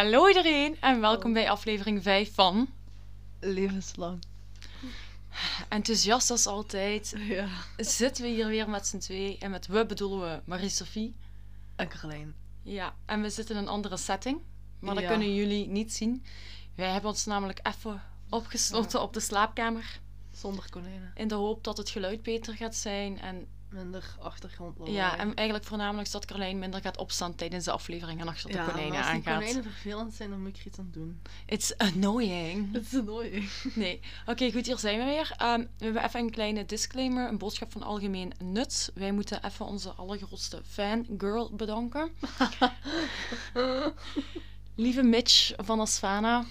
Hallo iedereen en welkom bij aflevering 5 van Levenslang. Enthousiast als altijd. Ja. Zitten we hier weer met z'n twee en met we bedoelen we Marie-Sophie. En Carlijn. Ja, en we zitten in een andere setting, maar dat Ja. kunnen jullie niet zien. Wij hebben ons namelijk even opgesloten op de slaapkamer Zonder konijnen. in de hoop dat het geluid beter gaat zijn en Minder achtergrond. ja, en eigenlijk voornamelijk dat Carlijn minder gaat opstaan tijdens de aflevering en achter de ja, konijnen maar als die aangaat. konijnen vervelend zijn, dan moet ik er iets aan doen. It's annoying. Is annoying. Nee. Oké, goed, hier zijn we weer. Ehm, we hebben even een kleine disclaimer, een boodschap van algemeen nut. Wij moeten even onze allergrootste fangirl bedanken. Lieve Mitch van Asfana,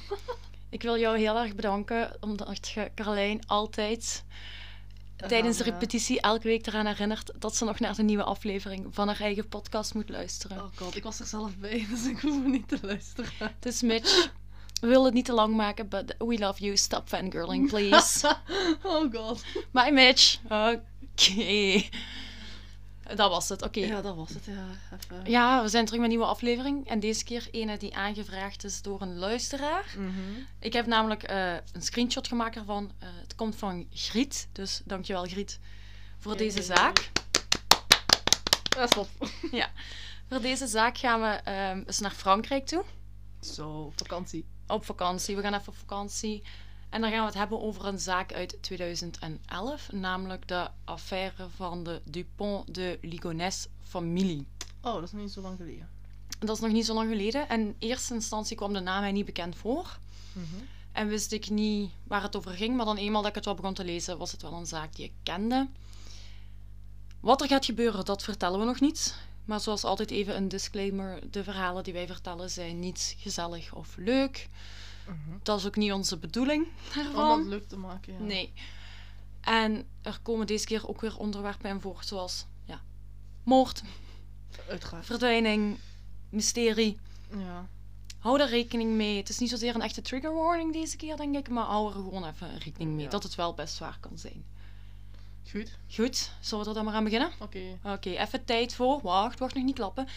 ik wil jou heel erg bedanken, omdat je Carlijn altijd tijdens de repetitie elke week eraan herinnert dat ze nog naar de nieuwe aflevering van haar eigen podcast moet luisteren. Oh god, ik was er zelf bij, dus ik hoef niet te luisteren. Dus Mitch, we willen het niet te lang maken, but we love you. Stop fangirling, please. oh god. Bye, Mitch. Oké. Dat was het, oké. Ja. Ja, dat was het. Ja, even. we zijn terug met een nieuwe aflevering. En deze keer een die aangevraagd is door een luisteraar. Mhm. Ik heb namelijk eh, een screenshot gemaakt ervan. Eh, het komt van Griet. Dus dankjewel, Griet, voor deze zaak. Ja, stop. Voor deze zaak gaan we eens naar Frankrijk toe. Zo, vakantie. Op vakantie. We gaan even op vakantie. En dan gaan we het hebben over een zaak uit 2011. Namelijk de affaire van de Dupont de Ligonnès familie. Oh, dat is nog niet zo lang geleden. Dat is nog niet zo lang geleden. En in eerste instantie kwam de naam mij niet bekend voor. Mhm. En wist ik niet waar het over ging. Maar dan eenmaal dat ik het wel begon te lezen, was het wel een zaak die ik kende. Wat er gaat gebeuren, dat vertellen we nog niet. Maar zoals altijd even een disclaimer. De verhalen die wij vertellen zijn niet gezellig of leuk. Mhm. Dat is ook niet onze bedoeling Om daarvan. dat leuk te maken, ja. Nee. En er komen deze keer ook weer onderwerpen in voor, zoals ja, moord, Uiteraard. verdwijning, mysterie. Ja. Hou daar rekening mee. Het is niet zozeer een echte trigger warning deze keer, denk ik, maar hou er gewoon even rekening mee Ja. dat het wel best zwaar kan zijn. Goed. Goed, zullen we er dan maar aan beginnen? Oké. Oké, even tijd voor. Wacht, wacht nog niet klappen.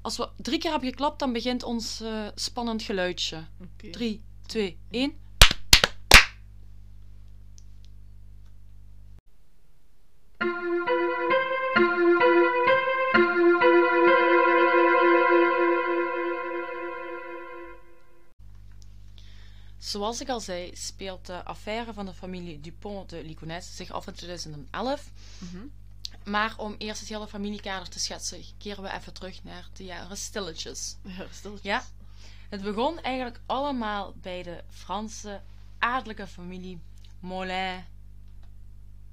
Als we drie keer hebben geklapt, dan begint ons eh, spannend geluidje. Oké. Drie, twee, één. Zoals ik al zei, speelt de affaire van de familie Dupont de Ligonnès zich af in 2011. Mhm. Maar om eerst het hele familiekader te schetsen, keren we even terug naar de jaren stilletjes. Ja, stil. Ja. Het begon eigenlijk allemaal bij de Franse adellijke familie Molin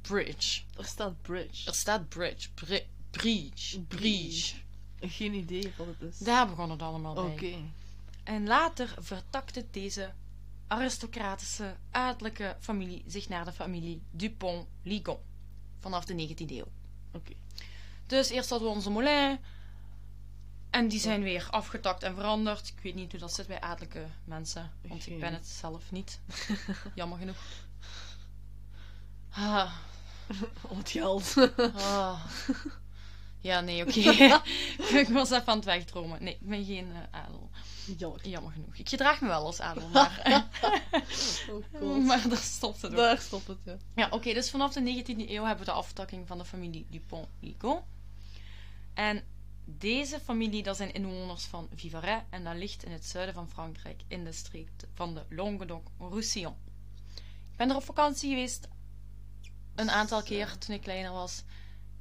Bridge. Er staat bridge. Er staat Bridge. Bri- Bridge. Bridge. Geen idee wat het is. Daar begon het allemaal bij. Oké. En later vertakte deze aristocratische adellijke familie zich naar de familie Dupont-Ligon vanaf de 19e eeuw. Oké. Dus eerst hadden we onze Molin. En die zijn weer afgetakt en veranderd. Ik weet niet hoe dat zit bij adellijke mensen. Want ik ben het zelf niet. Jammer genoeg. Ah, Om het geld. ah. Ja, nee, oké. ik was even aan het wegdromen. Nee, ik ben geen eh, adel. Jammer. Jammer genoeg. Ik gedraag me wel als adel, maar, Oh maar daar stopt het ook. Daar stopt het, ja. Ja, oké, dus vanaf de 19e eeuw hebben we de aftakking van de familie Dupont-Ligon. En deze familie, dat zijn inwoners van Vivarais en dat ligt in het zuiden van Frankrijk, in de streek van de Languedoc-Roussillon. Ik ben er op vakantie geweest, een aantal keer toen ik kleiner was.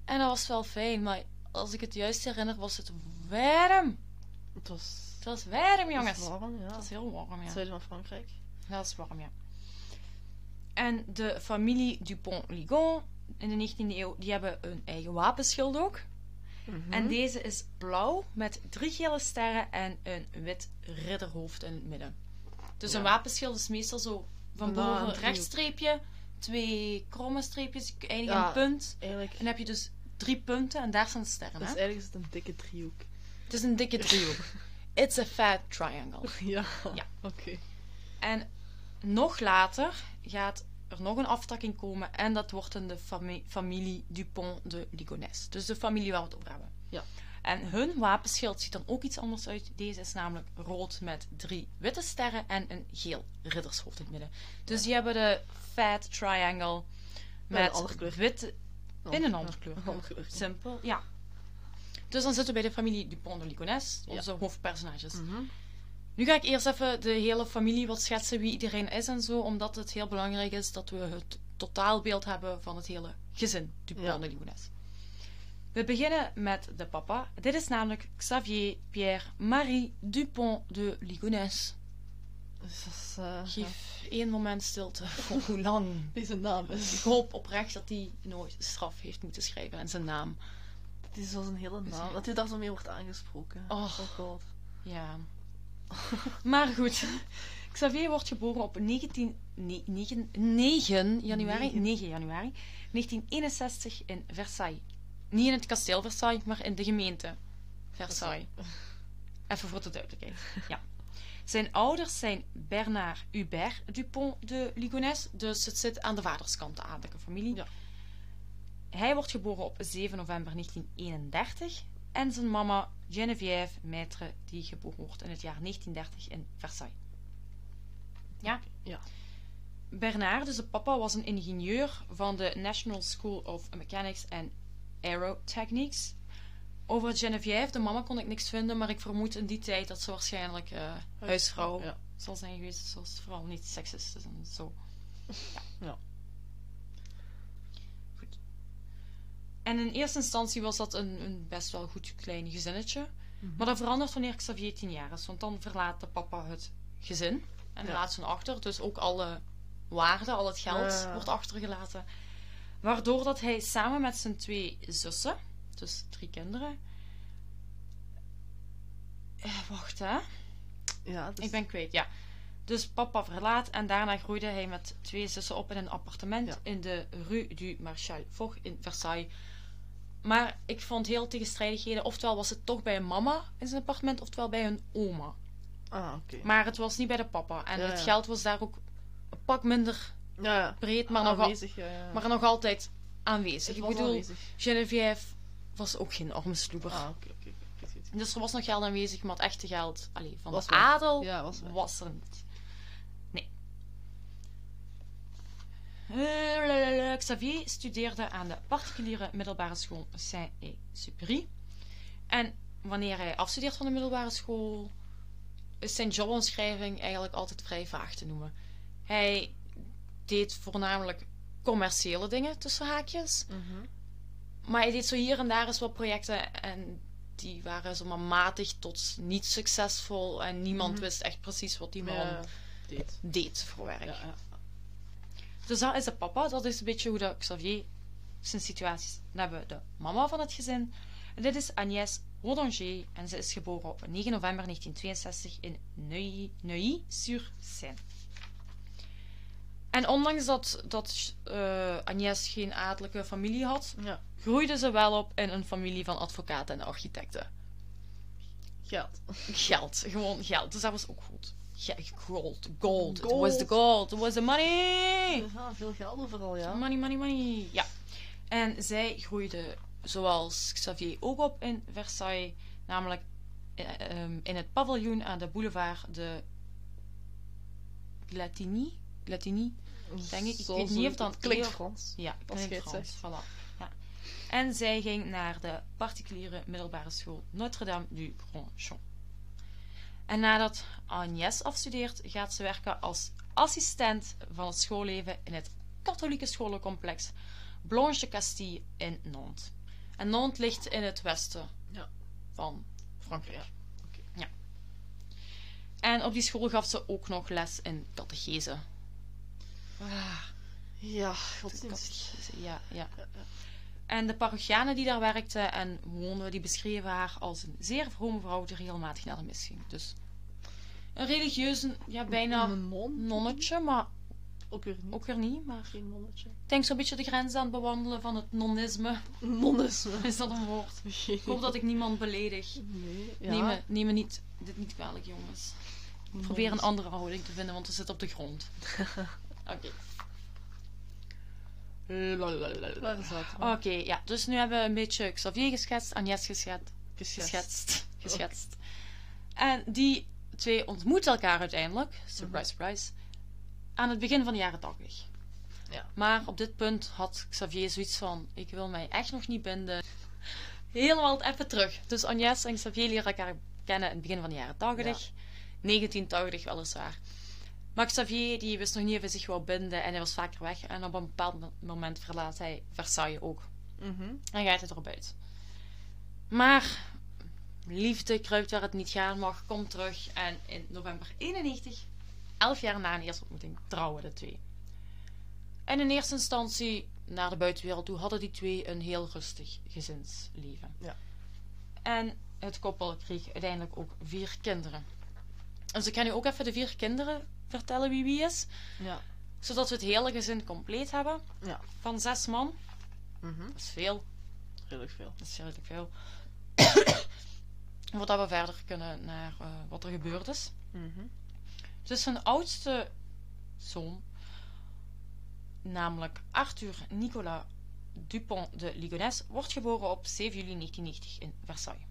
En dat was wel fijn, maar als ik het juist herinner, was het warm. Het was... Het was warm, het jongens. was warm, ja. Het was heel warm, ja. Het zuiden van Frankrijk. Dat is warm, ja. En de familie Dupont-Ligon in de 19e eeuw, die hebben een eigen wapenschild ook. Mhm. En deze is blauw met drie gele sterren en een wit ridderhoofd in het midden. Dus Ja. een wapenschild is meestal zo van boven een een rechtstreepje, twee kromme streepjes, eindig Ja. een punt. Eigenlijk... En dan heb je dus drie punten en daar staan de sterren. Dus Hè? eigenlijk is het een dikke driehoek. Het is een dikke driehoek. It's a fat triangle. Ja. Ja. Oké. En nog later gaat er nog een aftakking komen en dat wordt dan de fami- familie Dupont de Ligonnès. Dus de familie waar we het over hebben. Ja. En hun wapenschild ziet dan ook iets anders uit. Deze is namelijk rood met drie witte sterren en een geel riddershoofd in het midden. Dus die hebben de Fat Triangle Met een met witte in kleur. een andere kleur. Simpel, ja. Dus dan zitten we bij de familie Dupont de Ligonnès, Ja. onze hoofdpersonages. Mhm. Nu ga ik eerst even de hele familie wat schetsen wie iedereen is en zo, omdat het heel belangrijk is dat we het totaalbeeld hebben van het hele gezin Dupont Ja. de Ligonnès. We beginnen met de papa. Dit is namelijk Xavier Pierre Marie Dupont de Ligonnès. Dus eh, ja. Geef één moment stilte voor hoe lang. Deze naam Ik is... hoop oprecht dat hij nooit straf heeft moeten schrijven en zijn naam. Het is zoals een hele naam. Dat hij daar zo mee wordt aangesproken. Oh. oh god. Ja. maar goed. Xavier wordt geboren op 19, ne- negen- 9 januari, Negen. 9 januari 1961 in Versailles. Niet in het kasteel Versailles, maar in de gemeente Versailles. Even voor de duidelijkheid. Ja. Zijn ouders zijn Bernard Hubert Dupont de Ligonnès, dus het zit aan de vaderskant, de adellijke familie. Ja. Hij wordt geboren op 7 november 1931 en zijn mama Geneviève Maitre, die geboren wordt in het jaar 1930 in Versailles. Ja? Ja. Bernard, dus de papa, was een ingenieur van de National School of Mechanics and Aerotechnics. Over Geneviève, de mama, kon ik niks vinden, maar ik vermoed in die tijd dat ze waarschijnlijk eh, huisvrouw Ja. zal zijn geweest, zoals vooral niet seksistisch en zo. Ja. Ja. En in eerste instantie was dat een, een best wel goed klein gezinnetje. Mhm. Maar dat verandert wanneer Xavier tien jaar is, want dan verlaat de papa het gezin en Ja. laat ze achter. Dus ook alle waarde, al het geld wordt achtergelaten. Waardoor dat hij samen met zijn twee zussen, dus drie kinderen. Eh, wacht hè. Ja, dus... Ik ben kwijt, ja. Dus papa verlaat en daarna groeide hij met twee zussen op in een appartement Ja. in de Rue du Marchal Foch in Versailles. Maar ik vond heel tegenstrijdigheden. Oftewel was het toch bij een mama in zijn appartement, oftewel bij een oma. Ah, oké. Maar het was niet bij de papa. En Ja, het geld was daar ook een pak minder Ja, breed, maar, nog, al- aanwezig, ja, ja. maar nog altijd aanwezig. Ik bedoel, aanwezig. Geneviève was ook geen arme sloeber. Ah, goed. Dus er was nog geld aanwezig, maar het echte geld allee, van Was de weg. adel was er niet. Nee. Eh, Xavier studeerde aan de particuliere middelbare school Saint-Exupéry. En wanneer hij afstudeert van de middelbare school, is zijn jobomschrijving eigenlijk altijd vrij vaag te noemen. Hij deed voornamelijk commerciële dingen tussen haakjes. Mhm. Maar hij deed zo hier en daar eens wat projecten en die waren zomaar matig tot niet succesvol. En niemand Mhm. wist echt precies wat die man Ja, deed. deed voor werk. Ja, ja. Dus dat is de papa. Dat is een beetje hoe dat Xavier zijn situatie is. Dan hebben we de mama van het gezin. En dit is Agnès Rodanger. En ze is geboren op 9 november 1962 in Neuilly- Neuilly-sur-Seine. En ondanks dat, dat eh, Agnès geen adellijke familie had, ja. groeide ze wel op in een familie van advocaten en architecten. Geld. Geld, gewoon geld. Dus dat was ook goed. Ja, gold, gold. It was the gold. It was the money. Ja, veel geld overal, ja. Money, money, money. Ja. En zij groeide, zoals Xavier ook op in Versailles, namelijk eh, ehm, in het paviljoen aan de boulevard de Glatini. Glatini? Denk ik. Ik weet niet of dat klinkt Frans. Ja, het Frans. Voilà. Ja. En zij ging naar de particuliere middelbare school Notre-Dame du Grand Champ. En nadat Agnès afstudeert, gaat ze werken als assistent van het schoolleven in het katholieke scholencomplex Blanche Castille in Nantes. En Nantes ligt in het westen Ja. van Frankrijk. Ja. Ja. En op die school gaf ze ook nog les in catechese. Ah. Ja, godsdienst. Ja. Ja, ja. En de parochianen die daar werkten en woonden, die beschreven haar als een zeer vrome vrouw die regelmatig naar de mis ging. Dus een religieuze, ja, bijna Een non? nonnetje, maar Ook weer niet. ook weer niet. Maar Geen nonnetje. ik denk zo'n beetje de grens aan het bewandelen van het nonnisme. Nonnisme. Is dat een woord? Ik hoop dat ik niemand beledig. Nee. Ja. Neem, me, neem me niet, dit niet kwalijk, jongens. Probeer een andere houding te vinden, want we zitten op de grond. Oké. Oké, ja. Dus nu hebben we een beetje Xavier geschetst, Agnes geschetst, geschetst. geschetst. En die twee ontmoeten elkaar uiteindelijk, surprise, surprise, aan het begin van de jaren 80. Ja. Maar op dit punt had Xavier zoiets van: ik wil mij echt nog niet binden. Helemaal even terug. Dus Agnes en Xavier leren elkaar kennen in het begin van de jaren 80. 1980 weliswaar. Maar Xavier die wist nog niet of hij zich wou binden en hij was vaker weg. En op een bepaald mo- moment verlaat hij Versailles ook. Mhm. En gaat hij erop uit. Maar liefde kruipt waar het niet gaan mag, komt terug. En in november 91, elf jaar na een eerste ontmoeting, trouwen de twee. En in eerste instantie, naar de buitenwereld toe, hadden die twee een heel rustig gezinsleven. Ja. En het koppel kreeg uiteindelijk ook vier kinderen. Dus ik ga nu ook even de vier kinderen vertellen wie wie is. Ja. Zodat we het hele gezin compleet hebben. Ja. Van zes man. Mhm. Dat is veel. Redelijk veel. Dat is redelijk veel. Voordat we verder kunnen naar eh, wat er gebeurd is. Mhm. Dus hun oudste zoon, namelijk Arthur Nicolas Dupont de Ligonnès, wordt geboren op 7 juli 1990 in Versailles.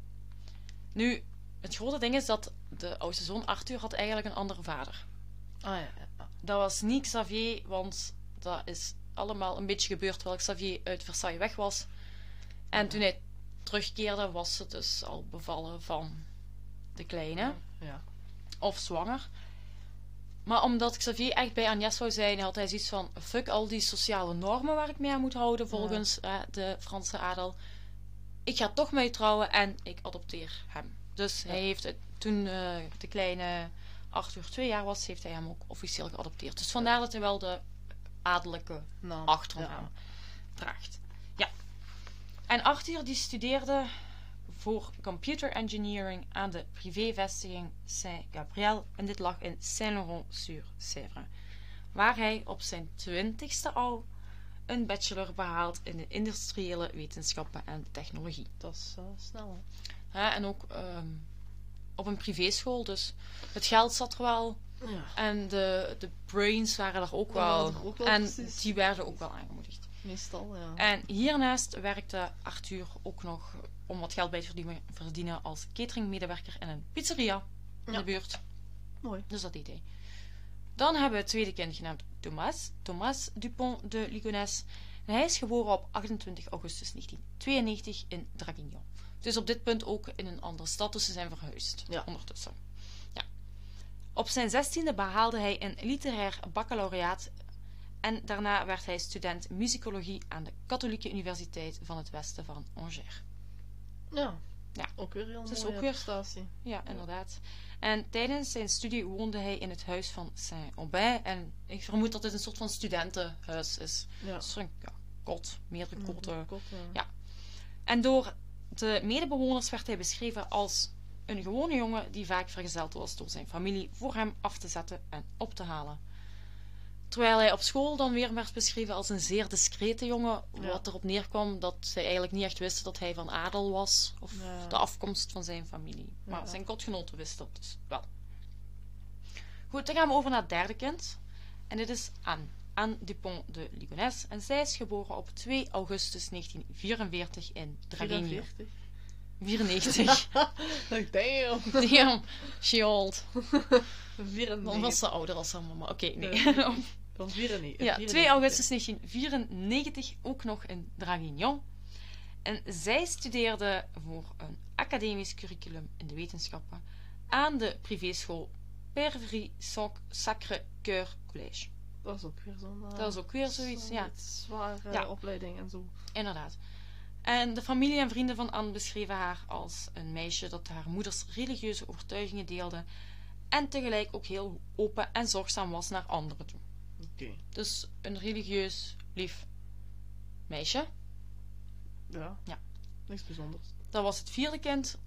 Nu, het grote ding is dat de oudste zoon Arthur had eigenlijk een andere vader. Ah ja. Dat was niet Xavier, want dat is allemaal een beetje gebeurd terwijl Xavier uit Versailles weg was. En toen hij terugkeerde, was ze dus al bevallen van de kleine. Ja. Of zwanger. Maar omdat Xavier echt bij Agnes zou zijn, had hij zoiets van: fuck al die sociale normen waar ik mee aan moet houden volgens eh, de Franse adel. Ik ga toch mee trouwen en ik adopteer hem. Dus hij heeft het, toen eh, de kleine Arthur twee jaar was, heeft hij hem ook officieel geadopteerd. Dus vandaar dat hij wel de adellijke Naam. achternaam draagt. Ja. En Arthur die studeerde voor computer engineering aan de privévestiging Saint-Gabriel en dit lag in Saint-Laurent-sur-Sèvre, waar hij op zijn twintigste al een bachelor behaalt in de industriële wetenschappen en technologie. Dat is eh, snel. hè. Hè, en ook ehm, op een privéschool, dus het geld zat er wel Ja. en de, de brains waren er ook wel. dat er ook wel en precies. die werden ook wel aangemoedigd. Meestal, ja. En hiernaast werkte Arthur ook nog om wat geld bij te verdienen, als cateringmedewerker in een pizzeria in Ja. de buurt. Mooi. Dus dat deed hij. Dan hebben we het tweede kind genaamd Thomas, Thomas Dupont de Ligonnès. En hij is geboren op 28 augustus 1992 in Draguignan. Dus op dit punt ook in een andere stad, dus ze zijn verhuisd Ja. ondertussen. Ja. Op zijn zestiende behaalde hij een literair baccalaureaat en daarna werd hij student muzikologie aan de Katholieke Universiteit van het Westen van Angers. Ja. Ja. Ook weer heel is mooie ook weer- prestatie. Ja, inderdaad. En tijdens zijn studie woonde hij in het huis van Saint-Aubin. En ik vermoed dat dit een soort van studentenhuis is. Ja. Dus een ja, kot, meerdere kotten. Kot, ja. Ja. En door de medebewoners werd hij beschreven als een gewone jongen die vaak vergezeld was door zijn familie voor hem af te zetten en op te halen. Terwijl hij op school dan weer werd beschreven als een zeer discrete jongen, Ja. wat erop neerkwam dat zij eigenlijk niet echt wisten dat hij van adel was of Ja. de afkomst van zijn familie. Maar Ja. zijn kotgenoten wisten dat dus wel. Goed, dan gaan we over naar het derde kind. En dit is Anne. Anne Dupont de Ligonnès. En zij is geboren op 2 augustus 1944 in Draguignan. 44. 94. Damn. Damn, she old. 94. Dan was ze ouder als haar mama. Oké, nee. Van 94. ja, 2 augustus 1994 ook nog in Draguignan. En zij studeerde voor een academisch curriculum in de wetenschappen aan de privéschool Perverie Sacre-Cœur Collège. Dat is ook weer zo'n... eh, Dat is ook weer zoiets, ja. Zware Ja. opleiding en zo. Inderdaad. En de familie en vrienden van Anne beschreven haar als een meisje dat haar moeders religieuze overtuigingen deelde en tegelijk ook heel open en zorgzaam was naar anderen toe. Oké. Dus een religieus, lief meisje. Ja. Ja. Niks bijzonders. Dat was het vierde kind.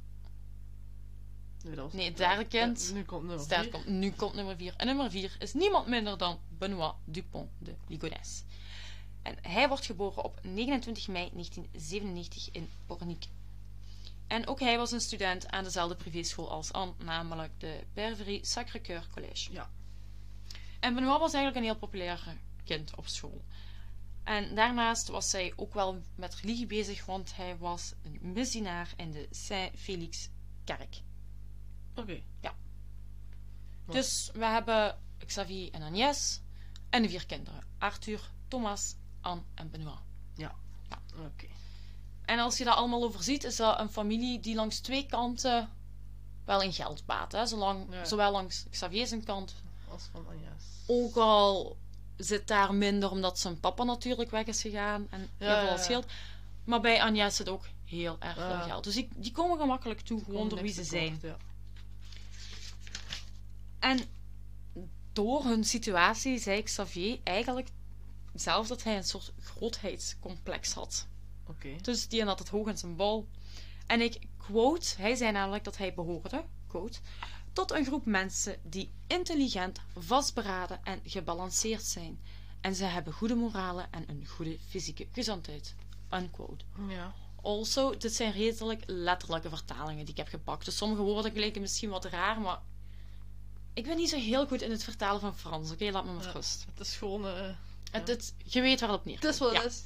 Nee, dat was Nee, het derde kind. Ja, nu komt nummer Dus daar vier. komt, nu komt nummer vier. En nummer vier is niemand minder dan Benoît Dupont de Ligonnès. En hij wordt geboren op 29 mei 1997 in Pornic. En ook hij was een student aan dezelfde privéschool als Anne, namelijk de Perverie Sacré-Cœur Collège. Ja. En Benoît was eigenlijk een heel populair kind op school. En daarnaast was hij ook wel met religie bezig, want hij was een missionaar in de Saint-Félix-kerk. Oké. Ja. Dus we hebben Xavier en Agnès en de vier kinderen: Arthur, Thomas, Anne en Benoît. Ja. ja. Oké. En als je dat allemaal overziet, is dat een familie die langs twee kanten wel in geld baat. Hè? Zolang, Zowel langs Xavier zijn kant als van Agnès. Ook al zit daar minder omdat zijn papa natuurlijk weg is gegaan en heel veel geld. Maar bij Agnès zit ook heel erg veel geld. Dus die, die komen gemakkelijk toe, gewoon door wie ze zijn. En door hun situatie zei Xavier eigenlijk zelf dat hij een soort grootheidscomplex had. Oké. Dus die had het hoog in zijn bol. En ik quote, hij zei namelijk dat hij behoorde, quote, tot een groep mensen die intelligent, vastberaden en gebalanceerd zijn. En ze hebben goede moralen en een goede fysieke gezondheid. Unquote. Ja. Also, dit zijn redelijk letterlijke vertalingen die ik heb gepakt. Dus sommige woorden klinken misschien wat raar, maar ik ben niet zo heel goed in het vertalen van Frans. Oké, laat me maar rust. Het is gewoon... Uh, het, het, je weet waar het op neerkomt. Het is wat het is.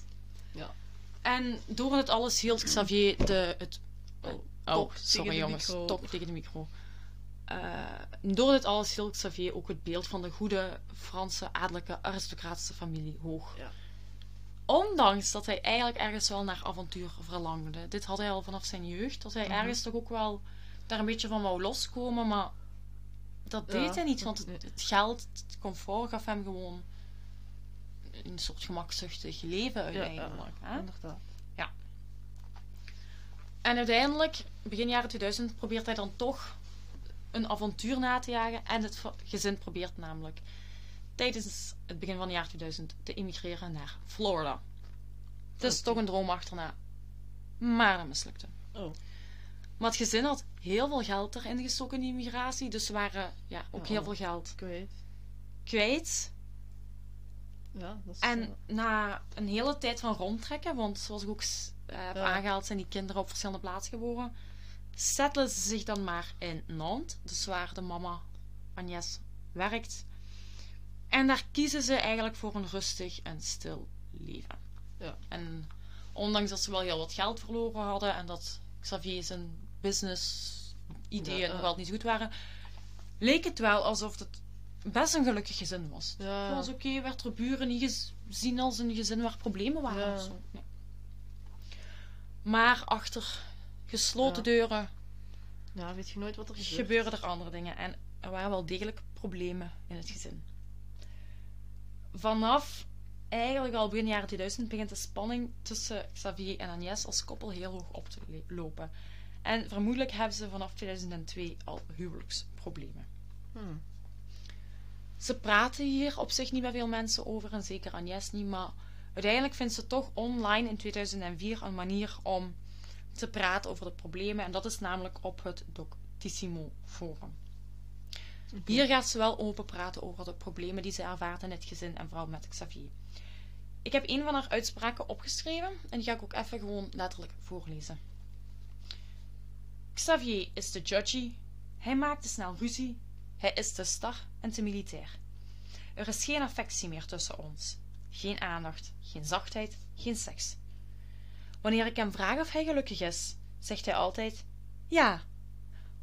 Ja. En door het alles hield Xavier de, het... Oh, oh sorry jongens. Top tegen de micro. Uh, door dit alles hield Xavier ook het beeld van de goede Franse adellijke aristocratische familie hoog. Ja. Ondanks dat hij eigenlijk ergens wel naar avontuur verlangde. Dit had hij al vanaf zijn jeugd. Dat hij mhm. ergens toch ook wel daar een beetje van wou loskomen. Maar dat deed hij niet. Want het, het, geld, het comfort gaf hem gewoon een soort gemakzuchtig leven uiteindelijk. Ja, inderdaad. Ja. En uiteindelijk, begin jaren 2000, probeert hij dan toch een avontuur na te jagen. En het gezin probeert namelijk tijdens het begin van het jaar 2000 te immigreren naar Florida. Het is toch een droom achterna. Maar dat mislukte. Oh. Maar het gezin had heel veel geld erin gestoken in die immigratie. Dus ze waren ja, ook heel veel geld kwijt. kwijt. Ja, dat is en na een hele tijd van rondtrekken, want zoals ik ook uh, heb aangehaald, zijn die kinderen op verschillende plaatsen geboren settelen ze zich dan maar in Nantes, dus waar de mama Agnès werkt. En daar kiezen ze eigenlijk voor een rustig en stil leven. Ja. En ondanks dat ze wel heel wat geld verloren hadden en dat Xavier zijn business ideeën nog wel niet goed waren, leek het wel alsof het best een gelukkig gezin was. Ja. Het was oké, werd er buren niet gezien als een gezin waar problemen waren ja. of zo. Nee. Maar achter gesloten deuren. Ja, weet je nooit wat er gebeurt. Gebeuren er andere dingen. En er waren wel degelijk problemen in het gezin. Vanaf eigenlijk al begin jaren 2000 begint de spanning tussen Xavier en Agnès als koppel heel hoog op te lopen. En vermoedelijk hebben ze vanaf 2002 al huwelijksproblemen. Hmm. Ze praten hier op zich niet bij veel mensen over, en zeker Agnès niet, maar uiteindelijk vindt ze toch online in 2004 een manier om te praten over de problemen. En dat is namelijk op het Doctissimo Forum. Hier gaat ze wel open praten over de problemen die ze ervaart in het gezin en vooral met Xavier. Ik heb een van haar uitspraken opgeschreven en die ga ik ook even gewoon letterlijk voorlezen. Xavier is te judgy, hij maakt te snel ruzie, hij is te star en te militair. Er is geen affectie meer tussen ons. Geen aandacht, geen zachtheid, geen seks. Wanneer ik hem vraag of hij gelukkig is, zegt hij altijd ja.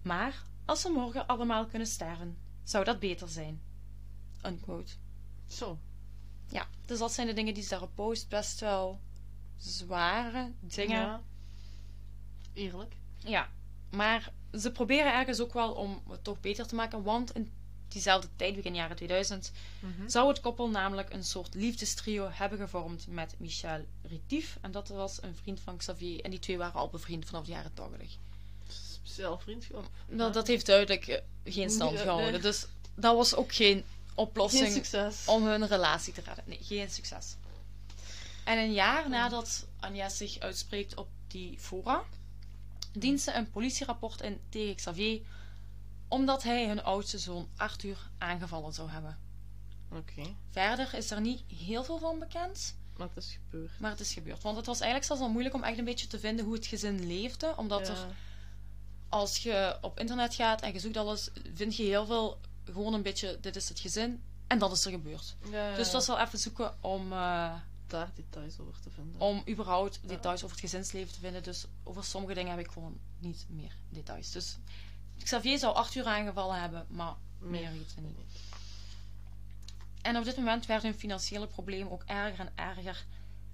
Maar als we morgen allemaal kunnen sterven, zou dat beter zijn. Unquote. Zo. Ja, dus dat zijn de dingen die ze daarop post. Best wel zware dingen. Ja. Eerlijk. Ja, maar ze proberen ergens ook wel om het toch beter te maken, want in diezelfde tijd, begin jaren 2000, mhm. zou het koppel namelijk een soort liefdestrio hebben gevormd met Michel Ritif. En dat was een vriend van Xavier. En die twee waren al bevriend vanaf de jaren 80. Speciaal vriendschap. Nou, dat heeft duidelijk eh, geen stand gehouden. Dus dat was ook geen oplossing om hun relatie te redden. Nee, geen succes. En een jaar nadat Agnes zich uitspreekt op die fora, dient ze een politierapport in tegen Xavier omdat hij hun oudste zoon Arthur aangevallen zou hebben. Oké. Verder is er niet heel veel van bekend. Maar het is gebeurd. Maar het is gebeurd. Want het was eigenlijk zelfs al moeilijk om echt een beetje te vinden hoe het gezin leefde. Omdat er, als je op internet gaat en je zoekt alles, vind je heel veel gewoon een beetje: dit is het gezin. En dat is er gebeurd. Ja, dus het was wel even zoeken om, uh, daar details over te vinden. om überhaupt Ja. details over het gezinsleven te vinden. Dus over sommige dingen heb ik gewoon niet meer details. Dus Xavier zou acht uur aangevallen hebben, maar meer weten we niet. En op dit moment werden hun financiële problemen ook erger en erger.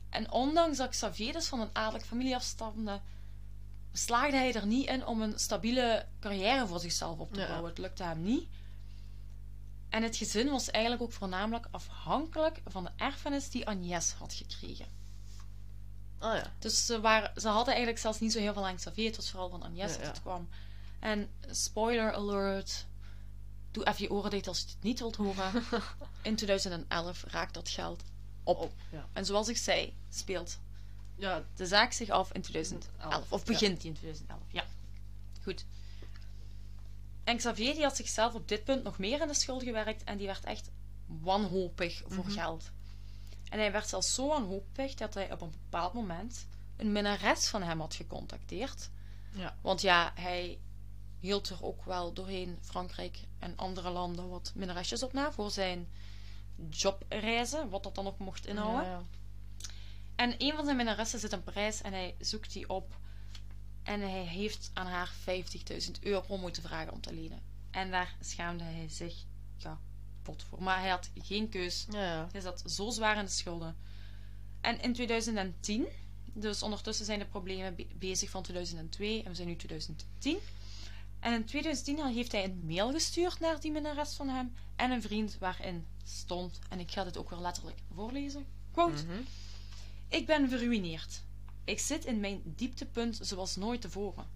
En ondanks dat Xavier dus van een adellijke familie afstamde, slaagde hij er niet in om een stabiele carrière voor zichzelf op te Ja. bouwen. Het lukte hem niet. En het gezin was eigenlijk ook voornamelijk afhankelijk van de erfenis die Agnès had gekregen. Ah ja. Dus ze, waren, ze hadden eigenlijk zelfs niet zo heel veel aan. Het was vooral van Agnès Ja, dat ja. het kwam. En spoiler alert. Doe even je oren dicht als je het niet wilt horen. In 2011 raakt dat geld op. Op, ja. En zoals ik zei, speelt Ja, de zaak zich af in 2011. Of begint die in 2011. Ja. Goed. En Xavier die had zichzelf op dit punt nog meer in de schuld gewerkt. En die werd echt wanhopig voor Mhm. geld. En hij werd zelfs zo wanhopig dat hij op een bepaald moment een minnares van hem had gecontacteerd. Ja. Want ja, hij hield er ook wel doorheen Frankrijk en andere landen wat minnaresjes op na voor zijn jobreizen, wat dat dan ook mocht inhouden. Ja, ja. En een van zijn minnaressen zit in Parijs en hij zoekt die op. En hij heeft aan haar 50.000 euro moeten vragen om te lenen. En daar schaamde hij zich kapot voor. Maar hij had geen keus. Ja. Hij zat zo zwaar in de schulden. En in 2010, dus ondertussen zijn de problemen be- bezig van 2002 en we zijn nu 2010. En in 2010 heeft hij een mail gestuurd naar die minnares van hem en een vriend waarin stond, en ik ga dit ook weer letterlijk voorlezen, quote, Mhm. ik ben verruineerd. Ik zit in mijn dieptepunt zoals nooit tevoren.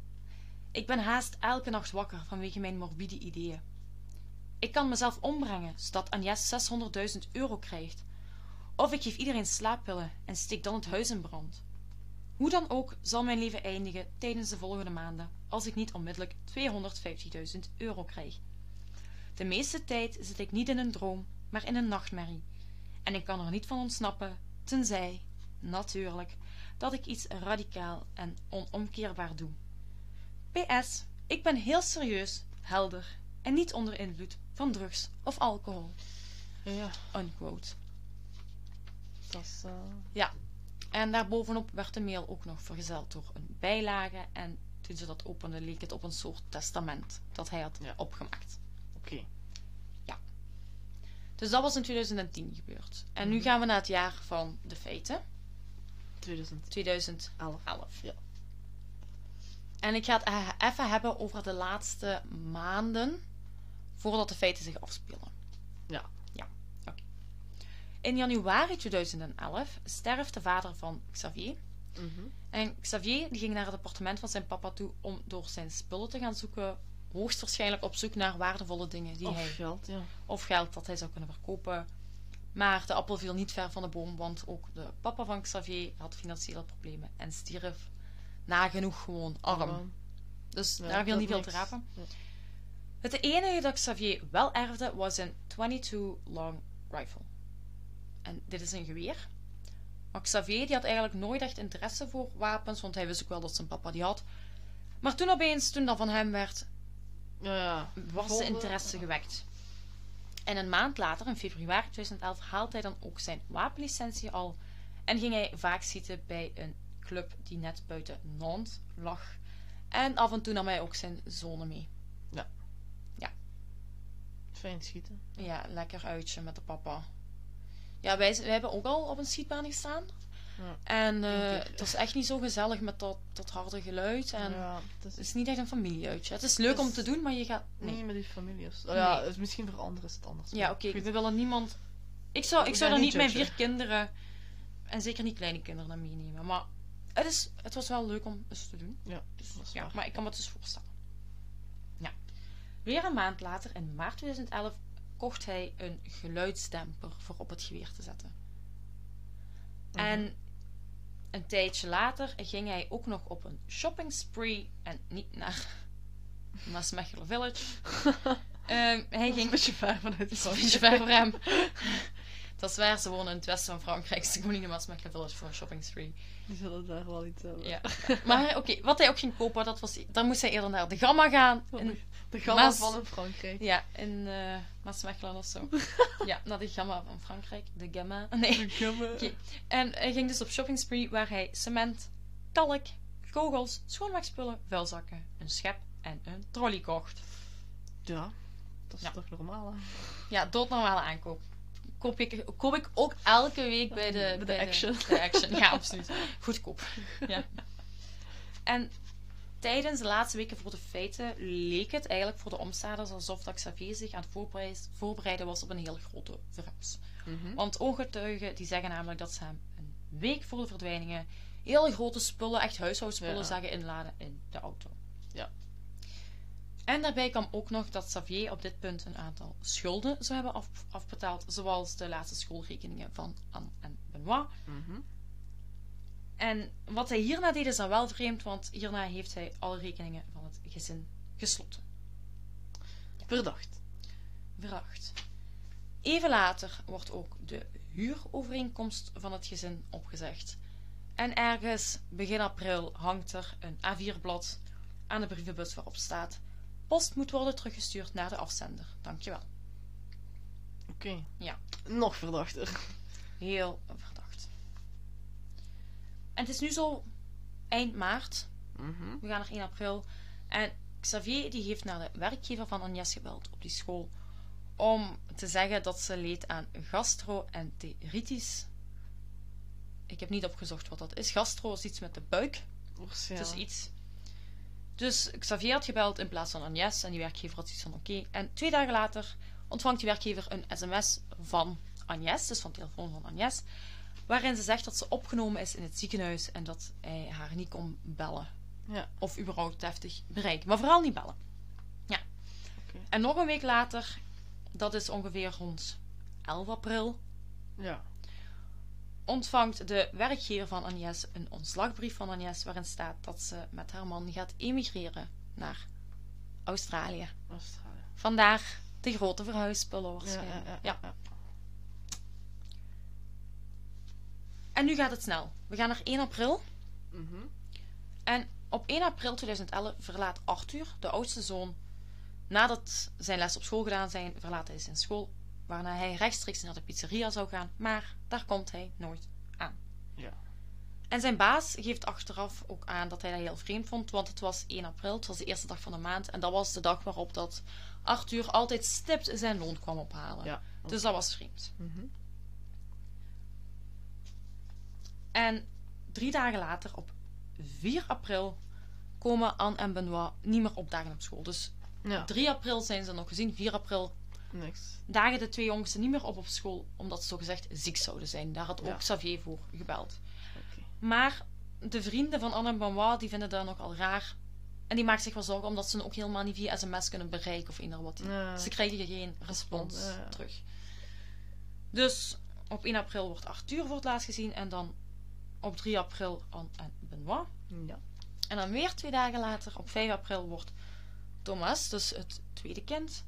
Ik ben haast elke nacht wakker vanwege mijn morbide ideeën. Ik kan mezelf ombrengen zodat Agnes 600.000 euro krijgt. Of ik geef iedereen slaappillen en steek dan het huis in brand. Hoe dan ook zal mijn leven eindigen tijdens de volgende maanden als ik niet onmiddellijk 250.000 euro krijg. De meeste tijd zit ik niet in een droom, maar in een nachtmerrie. En ik kan er niet van ontsnappen, tenzij, natuurlijk, dat ik iets radicaal en onomkeerbaar doe. PS, ik ben heel serieus, helder en niet onder invloed van drugs of alcohol. Ja, Unquote. dat is... eh, Ja, en daarbovenop werd de mail ook nog vergezeld door een bijlage. En toen ze dat openden, leek het op een soort testament dat hij had Ja. opgemaakt. Oké. Dus dat was in 2010 gebeurd. En nu Mhm. gaan we naar het jaar van de feiten, 2011. 2011. Ja. En ik ga het eh, even hebben over de laatste maanden voordat de feiten zich afspelen. Ja. Ja, oké. In januari 2011 sterft de vader van Xavier. Mhm. En Xavier die ging naar het appartement van zijn papa toe om door zijn spullen te gaan zoeken. Hoogstwaarschijnlijk op zoek naar waardevolle dingen die Of hij, geld, ja. of geld dat hij zou kunnen verkopen. Maar de appel viel niet ver van de boom, want ook de papa van Xavier had financiële problemen en stierf nagenoeg gewoon arm. Dus ja, daar viel niet veel te rapen. Ja. Het enige dat Xavier wel erfde was een 22 long rifle. En dit is een geweer. Maar Xavier die had eigenlijk nooit echt interesse voor wapens, want hij wist ook wel dat zijn papa die had. Maar toen opeens, toen dat van hem werd, was de interesse gewekt. En een maand later, in februari 2011, haalt hij dan ook zijn wapenlicentie al. En ging hij vaak zitten bij een club die net buiten Nantes lag. En af en toe nam hij ook zijn zonen mee. Fijn schieten. Ja, lekker uitje met de papa. Ja, wij, wij hebben ook al op een schietbaan gestaan. Ja. En eh, het was echt niet zo gezellig met dat, dat harde geluid. En ja, het is Het is niet echt een familieuitje. Het is leuk Het om te doen, maar je gaat... Nee. niet met die familie. of zo. Oh, ja, Nee. misschien voor anderen is het anders. Ja, oké. willen niemand... Ik zou, ik zou er niet mijn vier kinderen... En zeker niet kleine kinderen aan meenemen. Maar het, is, het was wel leuk om eens te doen. Ja, Dus, ja, waar. maar ik kan me het dus voorstellen. Ja. Weer een maand later, in maart 2011, kocht hij een geluidsdemper voor op het geweer te zetten. Mhm. En een tijdje later ging hij ook nog op een shopping spree. En niet naar Maasmechelen Village. Ehm, hij ging een beetje ver vanuit is een beetje ver voor hem. Dat is waar, ze wonen in het westen van Frankrijk. Ze komen niet naar Maasmechelen Village voor een shopping spree. Die zullen daar wel iets hebben. Ja. Maar oké, wat hij ook ging kopen, dat was, dan moest hij eerder naar de Gamma gaan. En- De gamma van in Frankrijk. Ja, in eh Maasmechelen of zo. ja, naar de gamma van Frankrijk. De gamma. Nee. De gamma. Oké. En hij ging dus op shopping spree waar hij cement, kalk, kogels, schoonmaakspullen, vuilzakken, een schep en een trolley kocht. Ja, dat is Ja. toch normaal, hè? Ja, doodnormale aankoop. Koop ik, koop ik ook elke week bij de, Bij de Action. De, Action, ja, absoluut. Goedkoop. Ja. En tijdens de laatste weken voor de feiten leek het eigenlijk voor de omstanders alsof dat Xavier zich aan het voorbereid- voorbereiden was op een heel grote verhuis. Mhm. Want ooggetuigen die zeggen namelijk dat ze hem een week voor de verdwijningen hele grote spullen, echt huishoudspullen, Ja. zagen inladen in de auto. Ja. En daarbij kwam ook nog dat Xavier op dit punt een aantal schulden zou hebben af- afbetaald, zoals de laatste schoolrekeningen van Anne en Benoit. Mhm. En wat hij hierna deed is dan wel vreemd, want hierna heeft hij alle rekeningen van het gezin gesloten. Verdacht. Veracht. Even later wordt ook de huurovereenkomst van het gezin opgezegd. En ergens begin april hangt er een A4-blad aan de brievenbus waarop staat: Post moet worden teruggestuurd naar de afzender. Dankjewel. Oké. Ja. Nog verdachter. Heel verdacht. En het is nu zo eind maart. Mhm. We gaan naar 1 april. En Xavier die heeft naar de werkgever van Agnes gebeld op die school. Om te zeggen dat ze leed aan gastroenteritis. Ik heb niet opgezocht wat dat is. Gastro is iets met de buik. Het Waarschijnlijk. is iets. Dus Xavier had gebeld in plaats van Agnes. En die werkgever had iets van oké. En twee dagen later ontvangt die werkgever een sms van Agnes. Dus van de telefoon van Agnes. Waarin ze zegt dat ze opgenomen is in het ziekenhuis. En dat hij haar niet kon bellen Ja. of überhaupt deftig bereiken. Maar vooral niet bellen. Ja. En nog een week later, dat is ongeveer rond 11 april, Ja. Ontvangt de werkgever van Agnes een ontslagbrief van Agnes waarin staat dat ze met haar man gaat emigreren naar Australië. Australië. Vandaar de grote verhuisspullen waarschijnlijk. ja, ja, Ja. ja. En nu gaat het snel. We gaan naar 1 april. Mhm. En op 1 april 2011 verlaat Arthur, de oudste zoon, nadat zijn les op school gedaan zijn, verlaat hij zijn school, waarna hij rechtstreeks naar de pizzeria zou gaan, maar daar komt hij nooit aan. Ja. En zijn baas geeft achteraf ook aan dat hij dat heel vreemd vond, want het was 1 april, het was de eerste dag van de maand, en dat was de dag waarop dat Arthur altijd stipt zijn loon kwam ophalen. Ja. Dus dat was vreemd. Mhm. En drie dagen later, op 4 april, komen Anne en Benoit niet meer opdagen op school. Dus Ja. 3 april zijn ze nog gezien, 4 april Niks. dagen de twee jongsten niet meer op op school, omdat ze zogezegd ziek zouden zijn. Daar had ook Ja. Xavier voor gebeld. Maar de vrienden van Anne en Benoit, die vinden dat nogal raar. En die maakt zich wel zorgen, omdat ze ook helemaal niet via sms kunnen bereiken of eender wat. Ja. Ze krijgen geen respons ja. terug. Dus op 1 april wordt Arthur voor het laatst gezien en dan op 3 april Anne en Benoit. Ja. En dan weer twee dagen later, op 5 april, wordt Thomas, dus het tweede kind,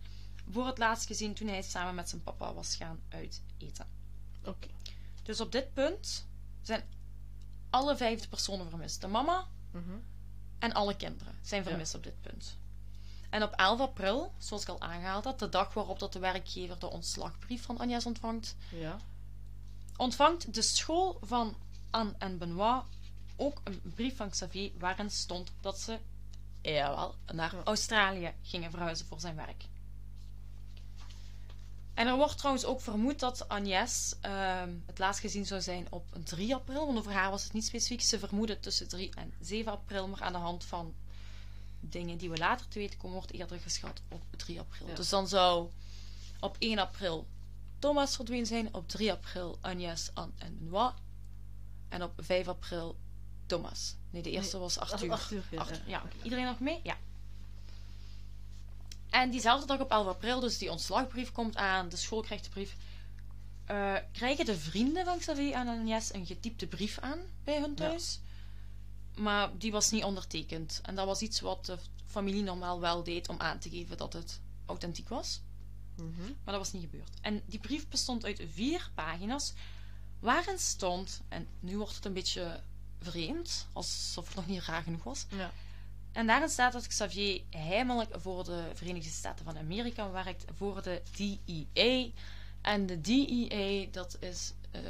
voor het laatst gezien toen hij samen met zijn papa was gaan uiteten. Oké. Dus op dit punt zijn alle vijf personen vermist. De mama Mhm. en alle kinderen zijn vermist op dit punt. En op 11 april, zoals ik al aangehaald had, de dag waarop dat de werkgever de ontslagbrief van Agnes ontvangt, Ja. ontvangt de school van Anne en Benoit ook een brief van Xavier waarin stond dat ze jawel, naar. Australië gingen verhuizen voor zijn werk. En er wordt trouwens ook vermoed dat Agnes ehm, het laatst gezien zou zijn op 3 april, want over haar was het niet specifiek. Ze vermoeden tussen 3 en 7 april, maar aan de hand van dingen die we later te weten komen, wordt eerder geschat op 3 april. Ja. Dus dan zou op 1 april Thomas verdwenen zijn, op 3 april Agnes, Anne en Benoit. En op 5 april Thomas. Nee, de eerste Nee, was Arthur. Arthur, ja, Arthur, ja. Iedereen nog mee? Ja. En diezelfde dag op 11 april, dus die ontslagbrief komt aan, de school krijgt de brief. eh, krijgen de vrienden van Xavier en Agnes een getypte brief aan bij hun thuis. Maar die was niet ondertekend. En dat was iets wat de familie normaal wel deed om aan te geven dat het authentiek was. Mhm. Maar dat was niet gebeurd. En die brief bestond uit vier pagina's, waarin stond, en nu wordt het een beetje vreemd, alsof het nog niet raar genoeg was, Ja. En daarin staat dat Xavier heimelijk voor de Verenigde Staten van Amerika werkt voor de DEA. En de DEA, dat is eh,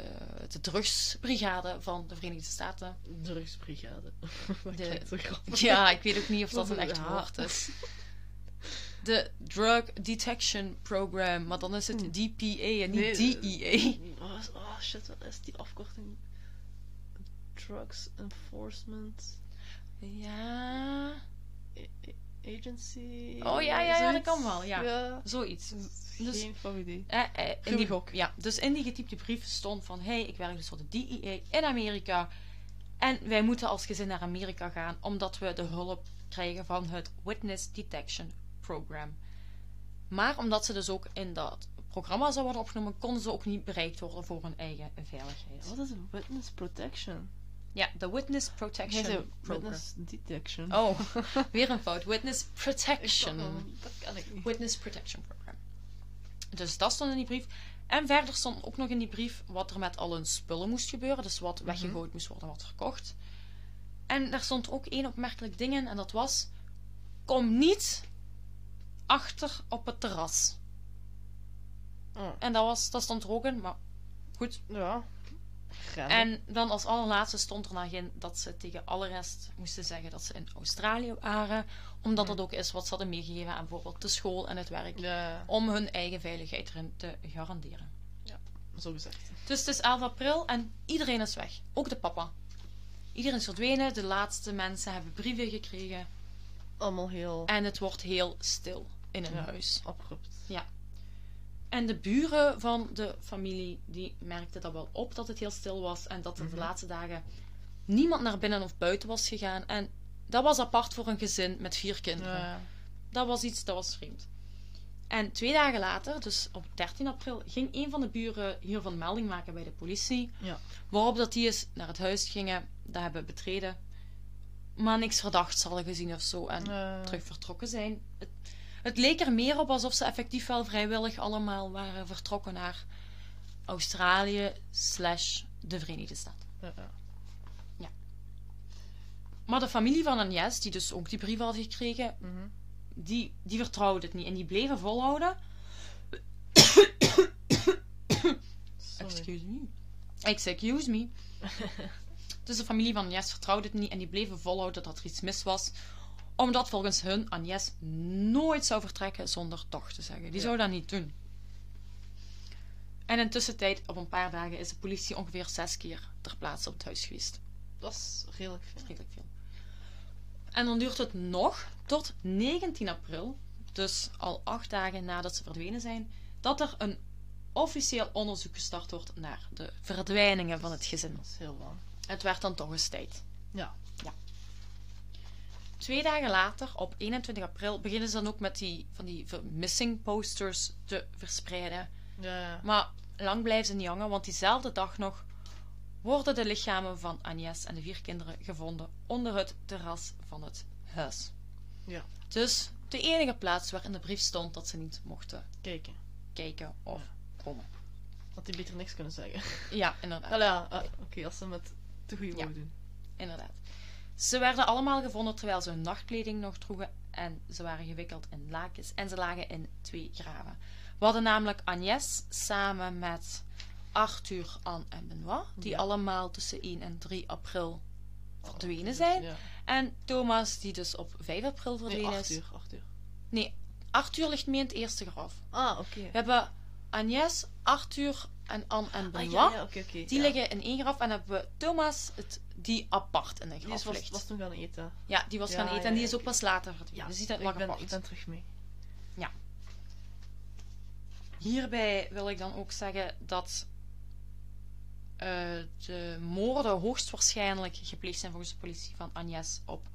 de drugsbrigade van de Verenigde Staten. Drugsbrigade. Dat De- klinkt zo grappig. Ja, ik weet ook niet of dat een echt Ja. woord is. De Drug Detection Program, maar dan is het Hmm. DPA en Nee, niet DEA. Is- oh shit, wat is die afkorting? Drugs Enforcement Ja, Agency. Oh, ja, ja, ja, dat kan wel, ja. ja. zoiets. Dus- Geen flauw idee. Eh, eh, in die, ja, dus in die getypte brief stond van... hey, ik werk dus voor de DEA in Amerika. En wij moeten als gezin naar Amerika gaan... omdat we de hulp krijgen van het Witness Detection Program. Maar omdat ze dus ook in dat programma zouden worden opgenomen... konden ze ook niet bereikt worden voor hun eigen veiligheid. Wat is witness protection? Ja, de Witness Protection witness detection. Oh, weer een fout. Witness Protection. dat kan ik niet. Witness Protection Program. Dus dat stond in die brief. En verder stond ook nog in die brief wat er met al hun spullen moest gebeuren. Dus wat weggegooid moest worden, wat verkocht. En daar stond ook één opmerkelijk ding in. En dat was... Kom niet achter op het terras. Oh, En dat, was, dat stond er ook in, maar goed. ja. Graag. En dan als allerlaatste stond er nog in dat ze tegen alle rest moesten zeggen dat ze in Australië waren. Omdat dat ook is wat ze hadden meegegeven aan bijvoorbeeld de school en het werk. Ja, Om hun eigen veiligheid erin te garanderen. zo gezegd. Dus het is 11 april en iedereen is weg. Ook de papa. Iedereen is verdwenen. De laatste mensen hebben brieven gekregen. Allemaal heel En het wordt heel stil in hun Ja. huis. abrupt. En de buren van de familie die merkten dat wel op dat het heel stil was. En dat er Mhm. de laatste dagen niemand naar binnen of buiten was gegaan. En dat was apart voor een gezin met vier kinderen. Ja. Dat was iets, dat was vreemd. En twee dagen later, dus op 13 april, ging een van de buren hiervan melding maken bij de politie. Ja. Waarop dat die eens naar het huis gingen, dat hebben betreden. Maar niks verdachts hadden gezien of zo. En Ja. terug vertrokken zijn. Het, het leek er meer op alsof ze effectief wel vrijwillig allemaal waren vertrokken naar Australië slash de Verenigde Staten. Ja, ja. Maar de familie van Agnes, die dus ook die brief had gekregen, Mhm. die, die vertrouwde het niet. En die bleven volhouden. Excuse me. Excuse me. dus de familie van Agnes vertrouwde het niet en die bleven volhouden dat er iets mis was. Omdat volgens hun Agnes nooit zou vertrekken zonder toch te zeggen. Die Ja. zou dat niet doen. En intussen tijd, op een paar dagen, is de politie ongeveer zes keer ter plaatse op het huis geweest. Dat is redelijk veel. Redelijk veel. En dan duurt het nog tot 19 april, dus al acht dagen nadat ze verdwenen zijn, dat er een officieel onderzoek gestart wordt naar de verdwijningen van het gezin. Dat is heel lang. Het werd dan toch eens tijd. Ja. Twee dagen later, op 21 april, beginnen ze dan ook met die, van die missing posters te verspreiden. Ja, ja. Maar lang blijven ze niet hangen, want diezelfde dag nog worden de lichamen van Agnes en de vier kinderen gevonden onder het terras van het huis. Ja. Dus de enige plaats waar in de brief stond dat ze niet mochten Kijken. kijken of komen. Had die beter niks kunnen zeggen. Ja, inderdaad. Ja, ah, oké, als ze met te goede Ja. woord doen. inderdaad. Ze werden allemaal gevonden terwijl ze hun nachtkleding nog droegen en ze waren gewikkeld in lakens en ze lagen in twee graven. We hadden namelijk Agnès samen met Arthur, Anne en Benoit, die Ja. allemaal tussen 1 en 3 april verdwenen zijn. Ja. En Thomas, die dus op 5 april Nee, verdwenen acht is. acht uur. Nee, Arthur ligt mee in het eerste graf. Ah, oké. We hebben Agnès, Arthur en Anne en Ah, Benoit. ja, ja. Die ja. liggen in één graf en hebben we Thomas, het, die apart in een Die graf is, was, toen gaan eten. Ja, die was Ja, gaan eten ja, en die ja, is ook pas later verdwenen. dus die dat ik lag ben, apart. ik ben terug mee. Hierbij wil ik dan ook zeggen dat eh, de moorden hoogstwaarschijnlijk gepleegd zijn volgens de politie van Agnes op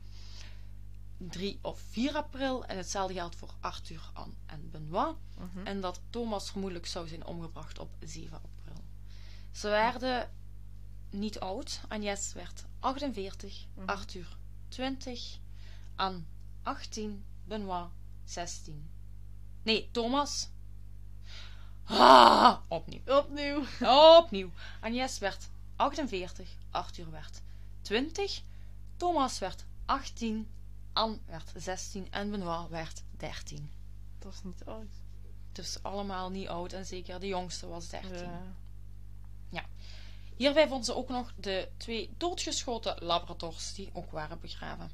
3 of 4 april. En hetzelfde geldt voor Arthur, Anne en Benoit. Mhm. En dat Thomas vermoedelijk zou zijn omgebracht op 7 april. Ze werden niet oud. Agnes werd 48, Mhm. Arthur 20, Anne 18, Benoit 16. Nee, Thomas. Ah, opnieuw. Opnieuw. Opnieuw. Agnes werd 48, Arthur werd 20, Thomas werd 18 Anne werd 16 en Benoit werd 13. Dat is niet oud. Dus allemaal niet oud en zeker de jongste was 13. Ja. Hierbij vonden ze ook nog de twee doodgeschoten labradors die ook waren begraven.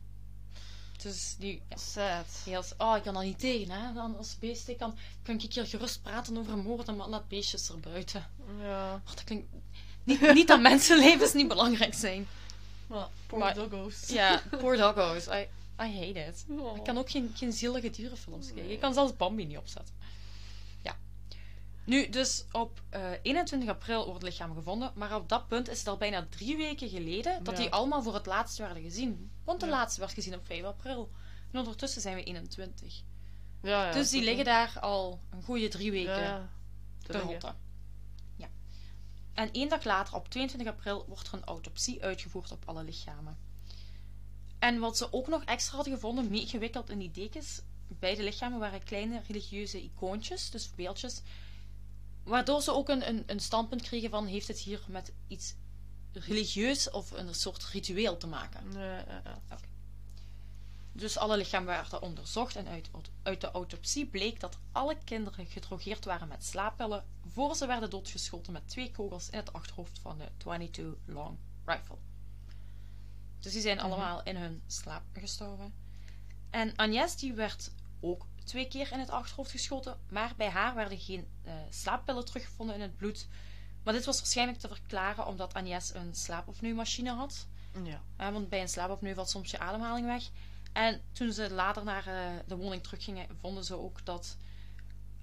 Dus die... ja, Sad. als, oh, ik kan dat niet tegen, hè. Dan als beest, ik kan, kan ik hier gerust praten over moorden, maar dat beestjes erbuiten. Ja. Oh, dat klinkt... Niet, niet dat mensenlevens niet belangrijk zijn. Poor Maar- doggos. Ja, poor doggos. I, I hate it. Oh. Ik kan ook geen, geen zielige dierenfilms kijken. Ik kan zelfs Bambi niet opzetten. Ja. Nu, dus op eh, 21 april wordt het lichaam gevonden. Maar op dat punt is het al bijna drie weken geleden dat Ja. die allemaal voor het laatst werden gezien. Want de Ja. laatste werd gezien op 5 april. En ondertussen zijn we 21. Ja, ja, dus die liggen daar al een goede drie weken te rotten. Ja. En één dag later, op 22 april, wordt er een autopsie uitgevoerd op alle lichamen. En wat ze ook nog extra hadden gevonden, meegewikkeld in die dekens, bij de lichamen waren kleine religieuze icoontjes, dus beeldjes. Waardoor ze ook een, een, een standpunt kregen van, heeft het hier met iets religieus of een soort ritueel te maken? Dus alle lichamen werden onderzocht en uit, uit de autopsie bleek dat alle kinderen gedrogeerd waren met slaappillen voor ze werden doodgeschoten met twee kogels in het achterhoofd van de 22 Long Rifle. Dus die zijn Mhm. allemaal in hun slaap gestorven. En Agnes die werd ook twee keer in het achterhoofd geschoten, maar bij haar werden geen eh, slaappillen teruggevonden in het bloed. Maar dit was waarschijnlijk te verklaren omdat Agnes een slaapopnieuwmachine had. Ja. Ja, want bij een slaapopnieuw valt soms je ademhaling weg. En toen ze later naar eh, de woning teruggingen, vonden ze ook dat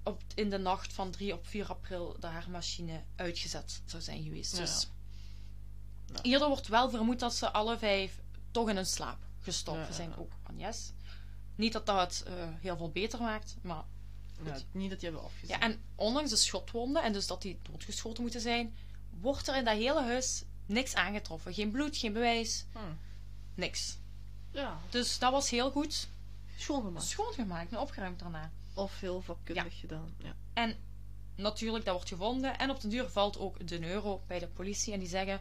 op, in de nacht van 3 op 4 april de haar machine uitgezet zou zijn geweest. Ja. Dus Ja. eerder wordt wel vermoed dat ze alle vijf toch in hun slaap gestorven zijn, ook Agnes. Niet dat dat het eh, heel veel beter maakt, maar niet dat die hebben afgezet. ja, en ondanks de schotwonden en dus dat die doodgeschoten moeten zijn, wordt er in dat hele huis niks aangetroffen. Geen bloed, geen bewijs, Hm. niks. Ja, Dus dat was heel goed schoongemaakt. schoongemaakt en opgeruimd daarna. Of heel vakkundig gedaan. Ja. En natuurlijk, dat wordt gevonden. En op den duur valt ook de euro bij de politie. En die zeggen...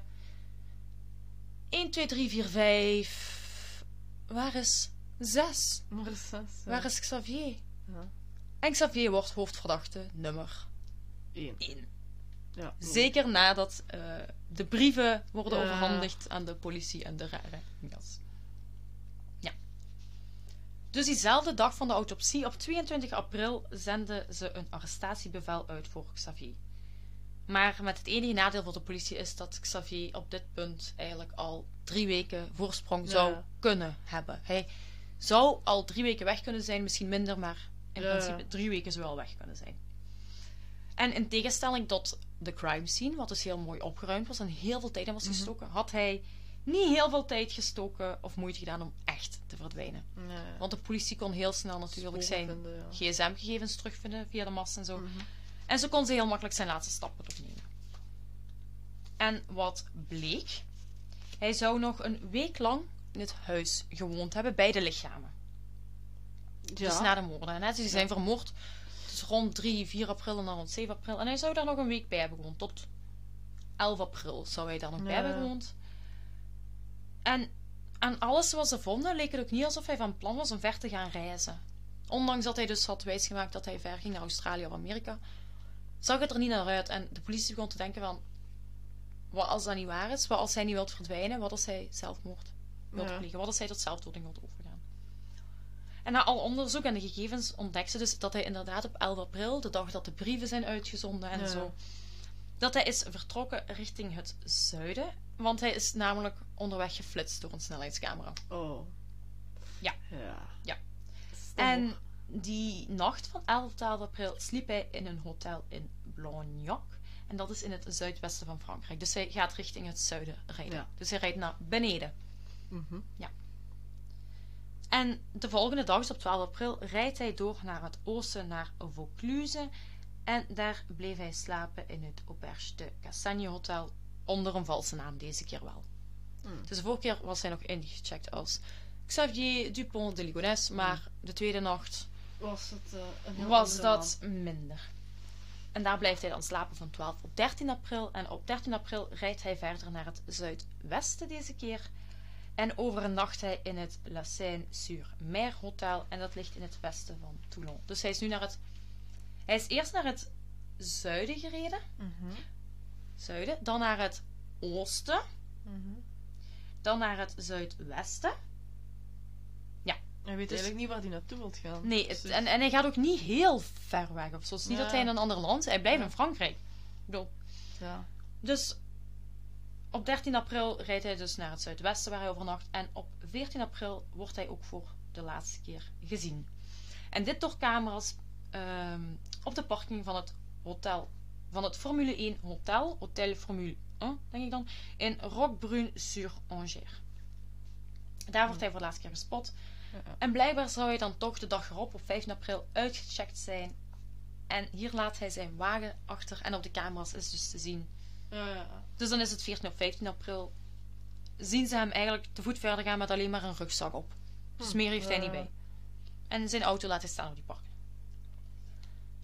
1, 2, 3, 4, 5... Waar is 6? Maar zes. ja. Waar is Xavier? Ja. En Xavier wordt hoofdverdachte nummer Eén. 1. Ja. Zeker nadat eh, de brieven worden Ja. overhandigd aan de politie en de rare jas. Ja. Dus diezelfde dag van de autopsie, op 22 april, zenden ze een arrestatiebevel uit voor Xavier. Maar met het enige nadeel voor de politie is dat Xavier op dit punt eigenlijk al drie weken voorsprong Ja. zou kunnen hebben. Hij zou al drie weken weg kunnen zijn, misschien minder, maar in Ja. principe drie weken zou wel weg kunnen zijn. En in tegenstelling tot de crime scene, wat dus heel mooi opgeruimd was en heel veel tijd in was Mhm. gestoken, had hij niet heel veel tijd gestoken of moeite gedaan om echt te verdwijnen. Want de politie kon heel snel natuurlijk zijn gsm-gegevens terugvinden via de mast en zo. Mhm. En zo kon ze heel makkelijk zijn laatste stappen doornemen. En wat bleek? Hij zou nog een week lang in het huis gewoond hebben bij de lichamen. Ja. Dus na de moorden. Hè? Dus die zijn vermoord dus rond 3, 4 april en dan rond 7 april. En hij zou daar nog een week bij hebben gewoond. Tot 11 april zou hij daar nog bij hebben gewoond. En aan alles wat ze vonden leek het ook niet alsof hij van plan was om ver te gaan reizen. Ondanks dat hij dus had wijsgemaakt dat hij ver ging naar Australië of Amerika, zag het er niet naar uit. En de politie begon te denken van, wat als dat niet waar is? Wat als hij niet wilt verdwijnen? Wat als hij zelfmoord wilt Ja. plegen? Wat als hij tot zelfdoding wilt overgaan? En na al onderzoek en de gegevens ontdekte ze dus dat hij inderdaad op 11 april, de dag dat de brieven zijn uitgezonden en Ja. zo, dat hij is vertrokken richting het zuiden. Want hij is namelijk onderweg geflitst door een snelheidscamera. Oh. Ja. Ja. Ja. En die nacht van 11 tot 12 april sliep hij in een hotel in Blagnac. En dat is in het zuidwesten van Frankrijk. Dus hij gaat richting het zuiden rijden. Ja. Dus hij rijdt naar beneden. Mhm. En de volgende dag, dus op 12 april, rijdt hij door naar het oosten, naar Vaucluse. En daar bleef hij slapen in het Auberge de Cassagne Hotel. Onder een valse naam deze keer wel. Hmm. Dus de vorige keer was hij nog ingecheckt als Xavier Dupont de Ligonnès. Maar de tweede nacht Was het eh, was dat minder. En daar blijft hij dan slapen van 12 op 13 april. En op 13 april rijdt hij verder naar het zuidwesten deze keer. En overnacht hij in het La Seine-sur-Mer Hotel. En dat ligt in het westen van Toulon. Dus hij is nu naar het... Hij is eerst naar het zuiden gereden. Mhm. Zuiden. Dan naar het oosten. Mhm. Dan naar het zuidwesten. Hij weet Dus- eigenlijk niet waar hij naartoe wilt gaan. Nee, het- Dus- en, en hij gaat ook niet heel ver weg. Of zo. Het is niet Ja. dat hij in een ander land... Hij blijft Ja. in Frankrijk. Ik bedoel, Ja. Dus op 13 april rijdt hij dus naar het zuidwesten waar hij overnacht. En op 14 april wordt hij ook voor de laatste keer gezien. En dit door camera's ehm, op de parking van het hotel. Van het Formule 1 hotel, Hotel Formule 1, denk ik dan, in Roquebrune-sur-Angers. Daar wordt hij voor de laatste keer gespot. Ja. En blijkbaar zou hij dan toch de dag erop, op 15 april, uitgecheckt zijn. En hier laat hij zijn wagen achter. En op de camera's is dus te zien Ja, dus dan is het 14 of 15 april. Zien ze hem eigenlijk te voet verder gaan met alleen maar een rugzak op. Dus Hm, meer heeft hij niet bij. En zijn auto laat hij staan op die park.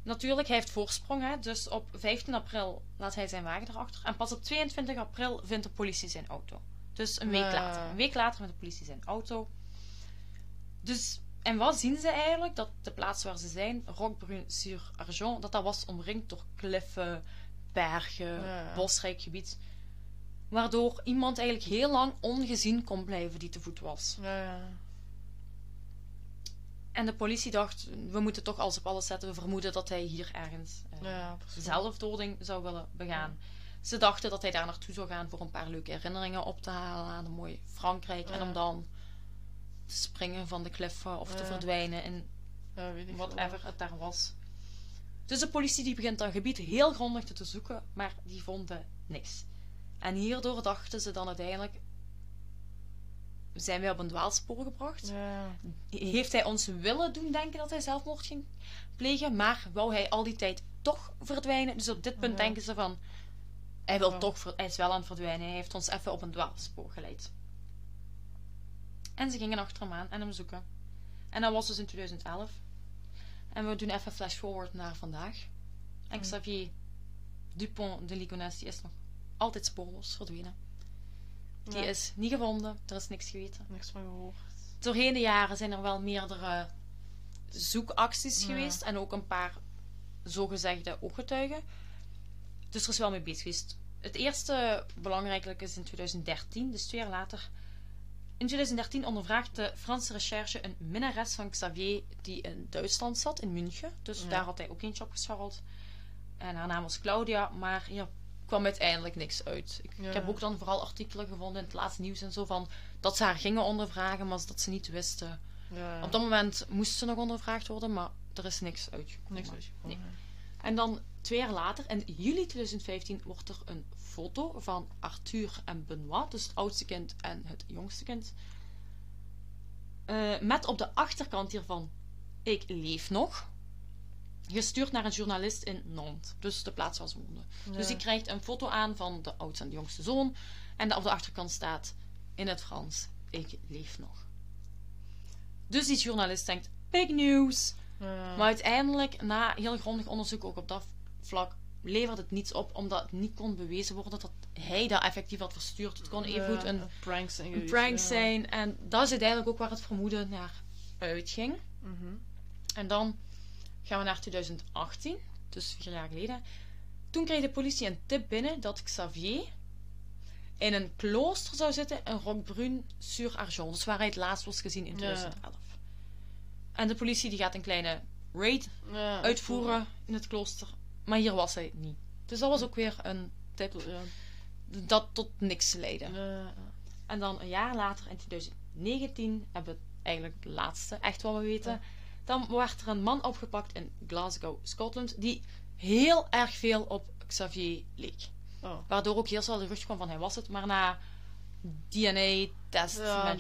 Natuurlijk, hij heeft voorsprong. Hè? Dus op 15 april laat hij zijn wagen erachter. En pas op 22 april vindt de politie zijn auto. Dus een week later. Een week later vindt de politie zijn auto. Dus, en wat zien ze eigenlijk? Dat de plaats waar ze zijn, Roquebrune-sur-Argent, dat dat was omringd door kliffen, bergen, Ja. bosrijk gebied. Waardoor iemand eigenlijk heel lang ongezien kon blijven die te voet was. Ja. En de politie dacht, we moeten toch alles op alles zetten. We vermoeden dat hij hier ergens eh, Ja, zelfdoding zou willen begaan. Ze dachten dat hij daar naartoe zou gaan voor een paar leuke herinneringen op te halen aan een mooi Frankrijk. En om dan te springen van de kliffen of te verdwijnen in Ja, weet ik whatever het daar was. Dus de politie die begint dat gebied heel grondig te zoeken, maar die vonden niks. En hierdoor dachten ze dan uiteindelijk, zijn wij op een dwaalspoor gebracht? Ja, Heeft hij ons willen doen denken dat hij zelfmoord ging plegen, maar wou hij al die tijd toch verdwijnen? Dus op dit punt Ja. denken ze van, hij wil Ja. toch, hij is wel aan het verdwijnen, hij heeft ons even op een dwaalspoor geleid. En ze gingen achter hem aan en hem zoeken. En dat was dus in 2011. En we doen even flash forward naar vandaag. En Mm. Xavier Dupont de Ligonnès die is nog altijd spoorloos verdwenen. Die Ja. is niet gevonden, er is niks geweten. niks van gehoord. Doorheen de jaren zijn er wel meerdere zoekacties Ja. geweest en ook een paar zogezegde ooggetuigen. Dus er is wel mee bezig geweest. Het eerste belangrijke is in 2013, dus twee jaar later. In 2013 ondervraagt de Franse recherche een minnares van Xavier die in Duitsland zat, in München. Dus Ja. daar had hij ook eentje opgescharreld. En haar naam was Claudia, maar hier kwam uiteindelijk niks uit. Ik, Ja. ik heb ook dan vooral artikelen gevonden in het laatste nieuws en zo van dat ze haar gingen ondervragen, maar dat ze niet wisten. Ja. Op dat moment moest ze nog ondervraagd worden, maar er is niks uitgekomen. Niks uitgekomen. Nee. En dan twee jaar later, in juli 2015, wordt er een foto van Arthur en Benoit, dus het oudste kind en het jongste kind. eh, met op de achterkant hiervan: Ik leef nog. Gestuurd naar een journalist in Nantes, dus de plaats waar ze woonden. Dus die krijgt een foto aan van de oudste en de jongste zoon. En op de achterkant staat in het Frans: Ik leef nog. Dus die journalist denkt: Big news! Ja. Maar uiteindelijk, na heel grondig onderzoek ook op dat vlak, levert het niets op, omdat het niet kon bewezen worden dat hij dat effectief had verstuurd. Het kon evengoed Ja, een, prank zijn. een ja. zijn. En dat is uiteindelijk ook waar het vermoeden naar uitging. Mhm. En dan gaan we naar 2018, dus vier jaar geleden. Toen kreeg de politie een tip binnen dat Xavier in een klooster zou zitten in Roquebrune-sur-Argent. Dus waar hij het laatst was gezien in Ja. 2011. En de politie die gaat een kleine raid Ja, uitvoeren in het klooster. Maar hier was hij niet. Dus dat was ook weer een tip Ja. dat tot niks leidde. En dan een jaar later, in 2019, hebben we eigenlijk het laatste, echt wat we weten. Dan werd er een man opgepakt in Glasgow, Scotland, die heel erg veel op Xavier leek. Oh. Waardoor ook heel snel de gerucht kwam van hij was het. Maar na DNA-test Ja,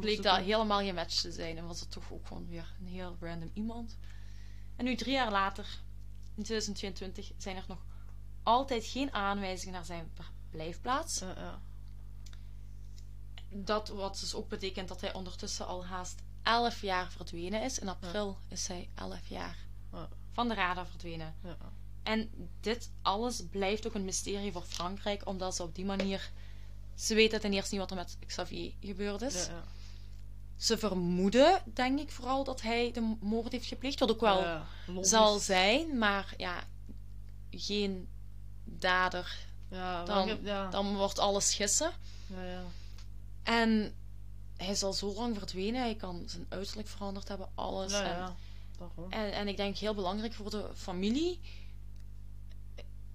bleek dat helemaal geen match te zijn. En was het toch ook gewoon weer een heel random iemand. En nu drie jaar later, in 2022, zijn er nog altijd geen aanwijzingen naar zijn verblijfplaats. Ja, ja. Dat wat dus ook betekent dat hij ondertussen al haast 11 jaar verdwenen is. In april is hij 11 jaar Ja. van de radar verdwenen. Ja. En dit alles blijft ook een mysterie voor Frankrijk, omdat ze op die manier Ze weten ten eerste niet wat er met Xavier gebeurd is. Ze vermoeden, denk ik vooral, dat hij de moord heeft gepleegd. Wat ook wel zal zijn, maar ja, geen dader. Ja, Dan- heb- ja. Dan wordt alles gissen. ja. En hij zal zo lang verdwenen. Hij kan zijn uiterlijk veranderd hebben, alles. En, en, en ik denk heel belangrijk voor de familie.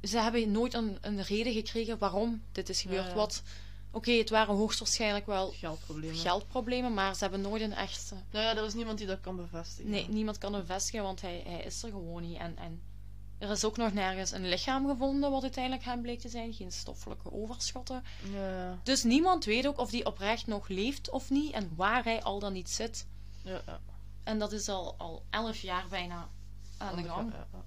Ze hebben nooit een, een reden gekregen waarom dit is gebeurd. Wat, oké, het waren hoogstwaarschijnlijk wel Geldproblemen. geldproblemen, maar ze hebben nooit een echte. Nou ja, er is niemand die dat kan bevestigen. Nee, niemand kan hem vestigen, want hij, hij is er gewoon niet. En, en er is ook nog nergens een lichaam gevonden wat uiteindelijk hem bleek te zijn. Geen stoffelijke overschotten. Ja. Dus niemand weet ook of die oprecht nog leeft of niet en waar hij al dan niet zit. ja, ja. En dat is al, al elf jaar bijna aan de gang. Ja, ja.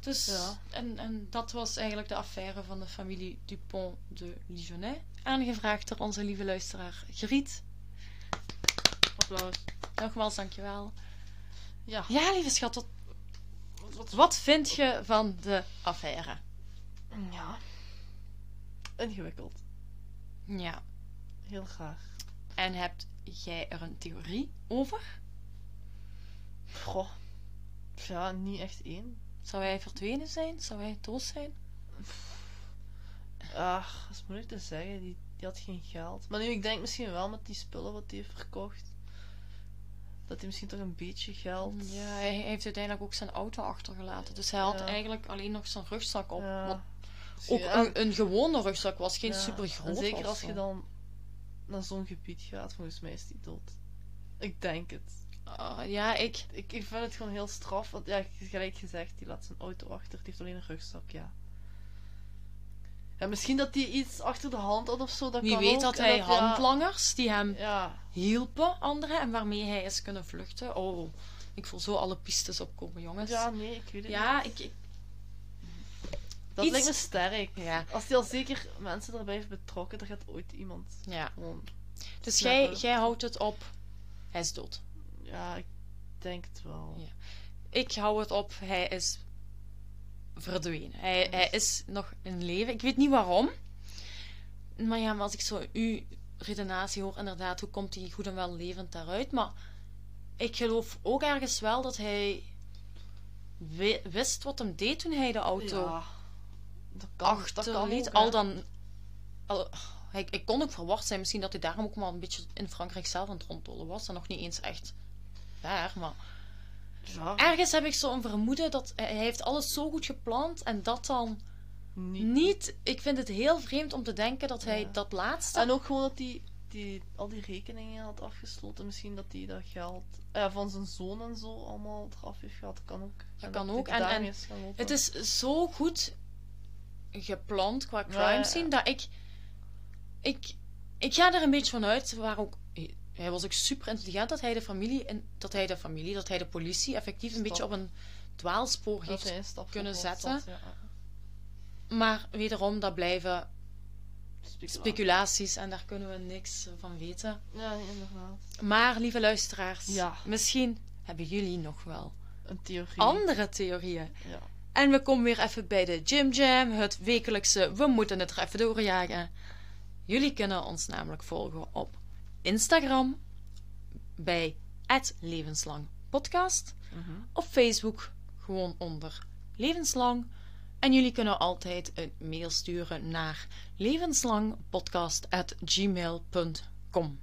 Dus, Ja. en, en dat was eigenlijk de affaire van de familie Dupont de Ligonnès. Aangevraagd door onze lieve luisteraar Griet. Applaus. Nogmaals, dankjewel. Ja. Ja, lieve schat, wat, Wat, wat, wat vind je van de affaire? Ja. Ingewikkeld. Ja, Heel graag. en hebt jij er een theorie over? Goh. Ja, niet echt één. Zou hij verdwenen zijn? Zou hij dood zijn? Ach, dat is moeilijk te zeggen. Die, die had geen geld. Maar nu, ik denk misschien wel met die spullen wat hij heeft verkocht. Dat hij misschien toch een beetje geld... Ja, hij heeft uiteindelijk ook zijn auto achtergelaten. Dus hij had Ja. eigenlijk alleen nog zijn rugzak op. Ja. Wat Misschien- ook ja, een, een gewone rugzak was, geen super groot. zeker als je dan naar zo'n gebied gaat, volgens mij is die dood. Ik denk het. Ja, ik. Ik, ik vind het gewoon heel straf. Want ja, gelijk gezegd, die laat zijn auto achter. Die heeft alleen een rugzak, ja. Ja, misschien dat hij iets achter de hand had of zo. Dat Wie kan weet ook. En hij ja, handlangers die hem Ja, hielpen, anderen, en waarmee hij is kunnen vluchten. Oh, ik voel zo alle pistes opkomen, jongens. ja, nee, ik weet het niet. ja ik, ik- Dat iets- lijkt me sterk. ja, Als hij al zeker mensen erbij heeft betrokken, dan gaat ooit iemand ja. gewoon... Dus jij, jij houdt het op. Hij is dood. Ja, ik denk het wel. Ja. Ik hou het op. Hij is verdwenen. Hij, hij is nog in leven. Ik weet niet waarom. Maar ja, maar als ik zo uw redenatie hoor, inderdaad, hoe komt hij goed en wel levend daaruit? Maar ik geloof ook ergens wel dat hij wi- wist wat hem deed toen hij de auto Ja, dat kan, dat kan achterliet. ook, Al dan... Al, hij, ik kon ook verward zijn. Misschien dat hij daarom ook maar een beetje in Frankrijk zelf aan het rondtollen was. En nog niet eens echt daar, maar... Ja, Ergens heb ik zo'n vermoeden dat hij heeft alles zo goed gepland en dat dan niet. niet. Ik vind het heel vreemd om te denken dat hij Ja. dat laatste. En ook gewoon dat hij die, al die rekeningen had afgesloten. Misschien dat hij dat geld eh, van zijn zoon en zo allemaal eraf heeft gehad. Dat kan ook. En kan ook. het En- en is. Het is zo goed gepland qua crime Ja, ja, ja. scene dat ik, ik. Ik ga er een beetje van uit. Waar ook, hij was ook super intelligent dat hij de familie. En, dat hij de familie, dat hij de politie effectief een beetje op een dwaalspoor Dat heeft. kunnen zetten. ja. Maar wederom, dat blijven Speculatie. speculaties en daar kunnen we niks van weten. Ja, inderdaad. Maar, lieve luisteraars, Ja. misschien hebben jullie nog wel Een theorie. andere theorieën. Ja. En we komen weer even bij de Jim Jam, het wekelijkse We moeten het er even doorjagen. Jullie kunnen ons namelijk volgen op Instagram bij Levenslang Podcast. Mhm. Op Facebook gewoon onder Levenslang. En jullie kunnen altijd een mail sturen naar levenslangpodcast.gmail.com.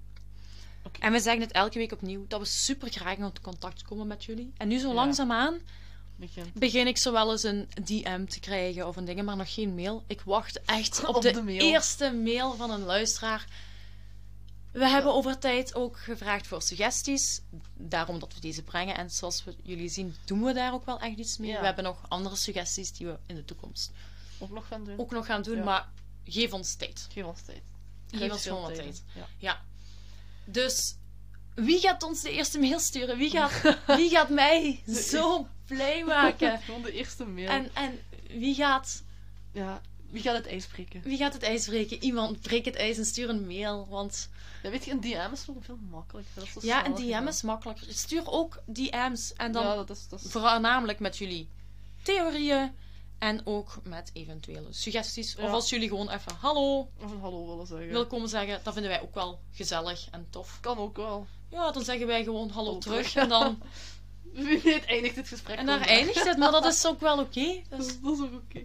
En we zeggen het elke week opnieuw dat we super graag in contact komen met jullie. En nu zo Ja. langzaamaan Begin. begin ik zo wel eens een DM te krijgen of een dingen, maar nog geen mail. Ik wacht echt op, Op de, eerste mail van een luisteraar. We hebben over tijd ook gevraagd voor suggesties. Daarom dat we deze brengen. En zoals we jullie zien, doen we daar ook wel echt iets mee. Ja. We hebben nog andere suggesties die we in de toekomst Ook nog gaan doen. ook nog gaan doen. Ja. Maar geef ons tijd. Geef ons tijd. Geef ons gewoon wat tijd. tijd. Ja. Ja. Dus wie gaat ons de eerste mail sturen? Wie gaat, wie gaat mij zo blij maken? Gewoon de eerste mail. En, en wie gaat Ja, wie gaat het ijs breken? Wie gaat het ijs breken? Iemand breek het ijs en stuur een mail. Want Ja, weet je, een DM is wel veel makkelijker. Dat is zo ja, een DM gedaan. is makkelijker. Stuur ook DM's. En dan Ja, dat is... Dat is... voornamelijk met jullie theorieën. En ook met eventuele suggesties. Of Ja. als jullie gewoon even hallo Of een hallo willen zeggen. willen komen zeggen, dat vinden wij ook wel gezellig en tof. Kan ook wel. Ja, dan zeggen wij gewoon hallo Hallo terug. terug. En, dan, Wie weet eindigt het gesprek. en daar eindigt het, maar dat is ook wel oké. Dus, dat is ook oké.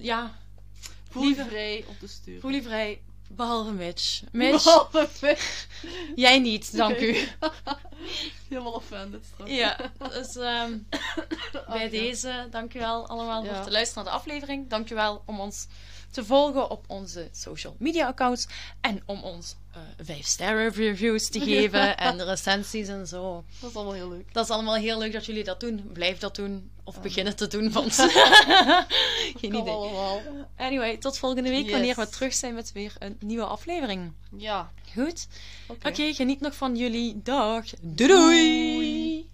ja, Voel je Lieve- vrij om te sturen. voel je vrij. Behalve Mitch. Mitch, Behalve Mitch. jij niet, dank u. Helemaal offended straks. Ja, dus ehm, bij ja. deze, dankjewel allemaal Ja. voor het luisteren naar de aflevering. Dankjewel om ons te volgen op onze social media accounts. En om ons eh 5 sterren reviews te geven en recensies en zo. Dat is allemaal heel leuk. Dat is allemaal heel leuk dat jullie dat doen. Blijf dat doen. Of beginnen te doen, want... Geen idee. allemaal. Anyway, tot volgende week Yes. wanneer we terug zijn met weer een nieuwe aflevering. Ja. Goed? Oké. Oké, geniet nog van jullie dag. Doei! doei.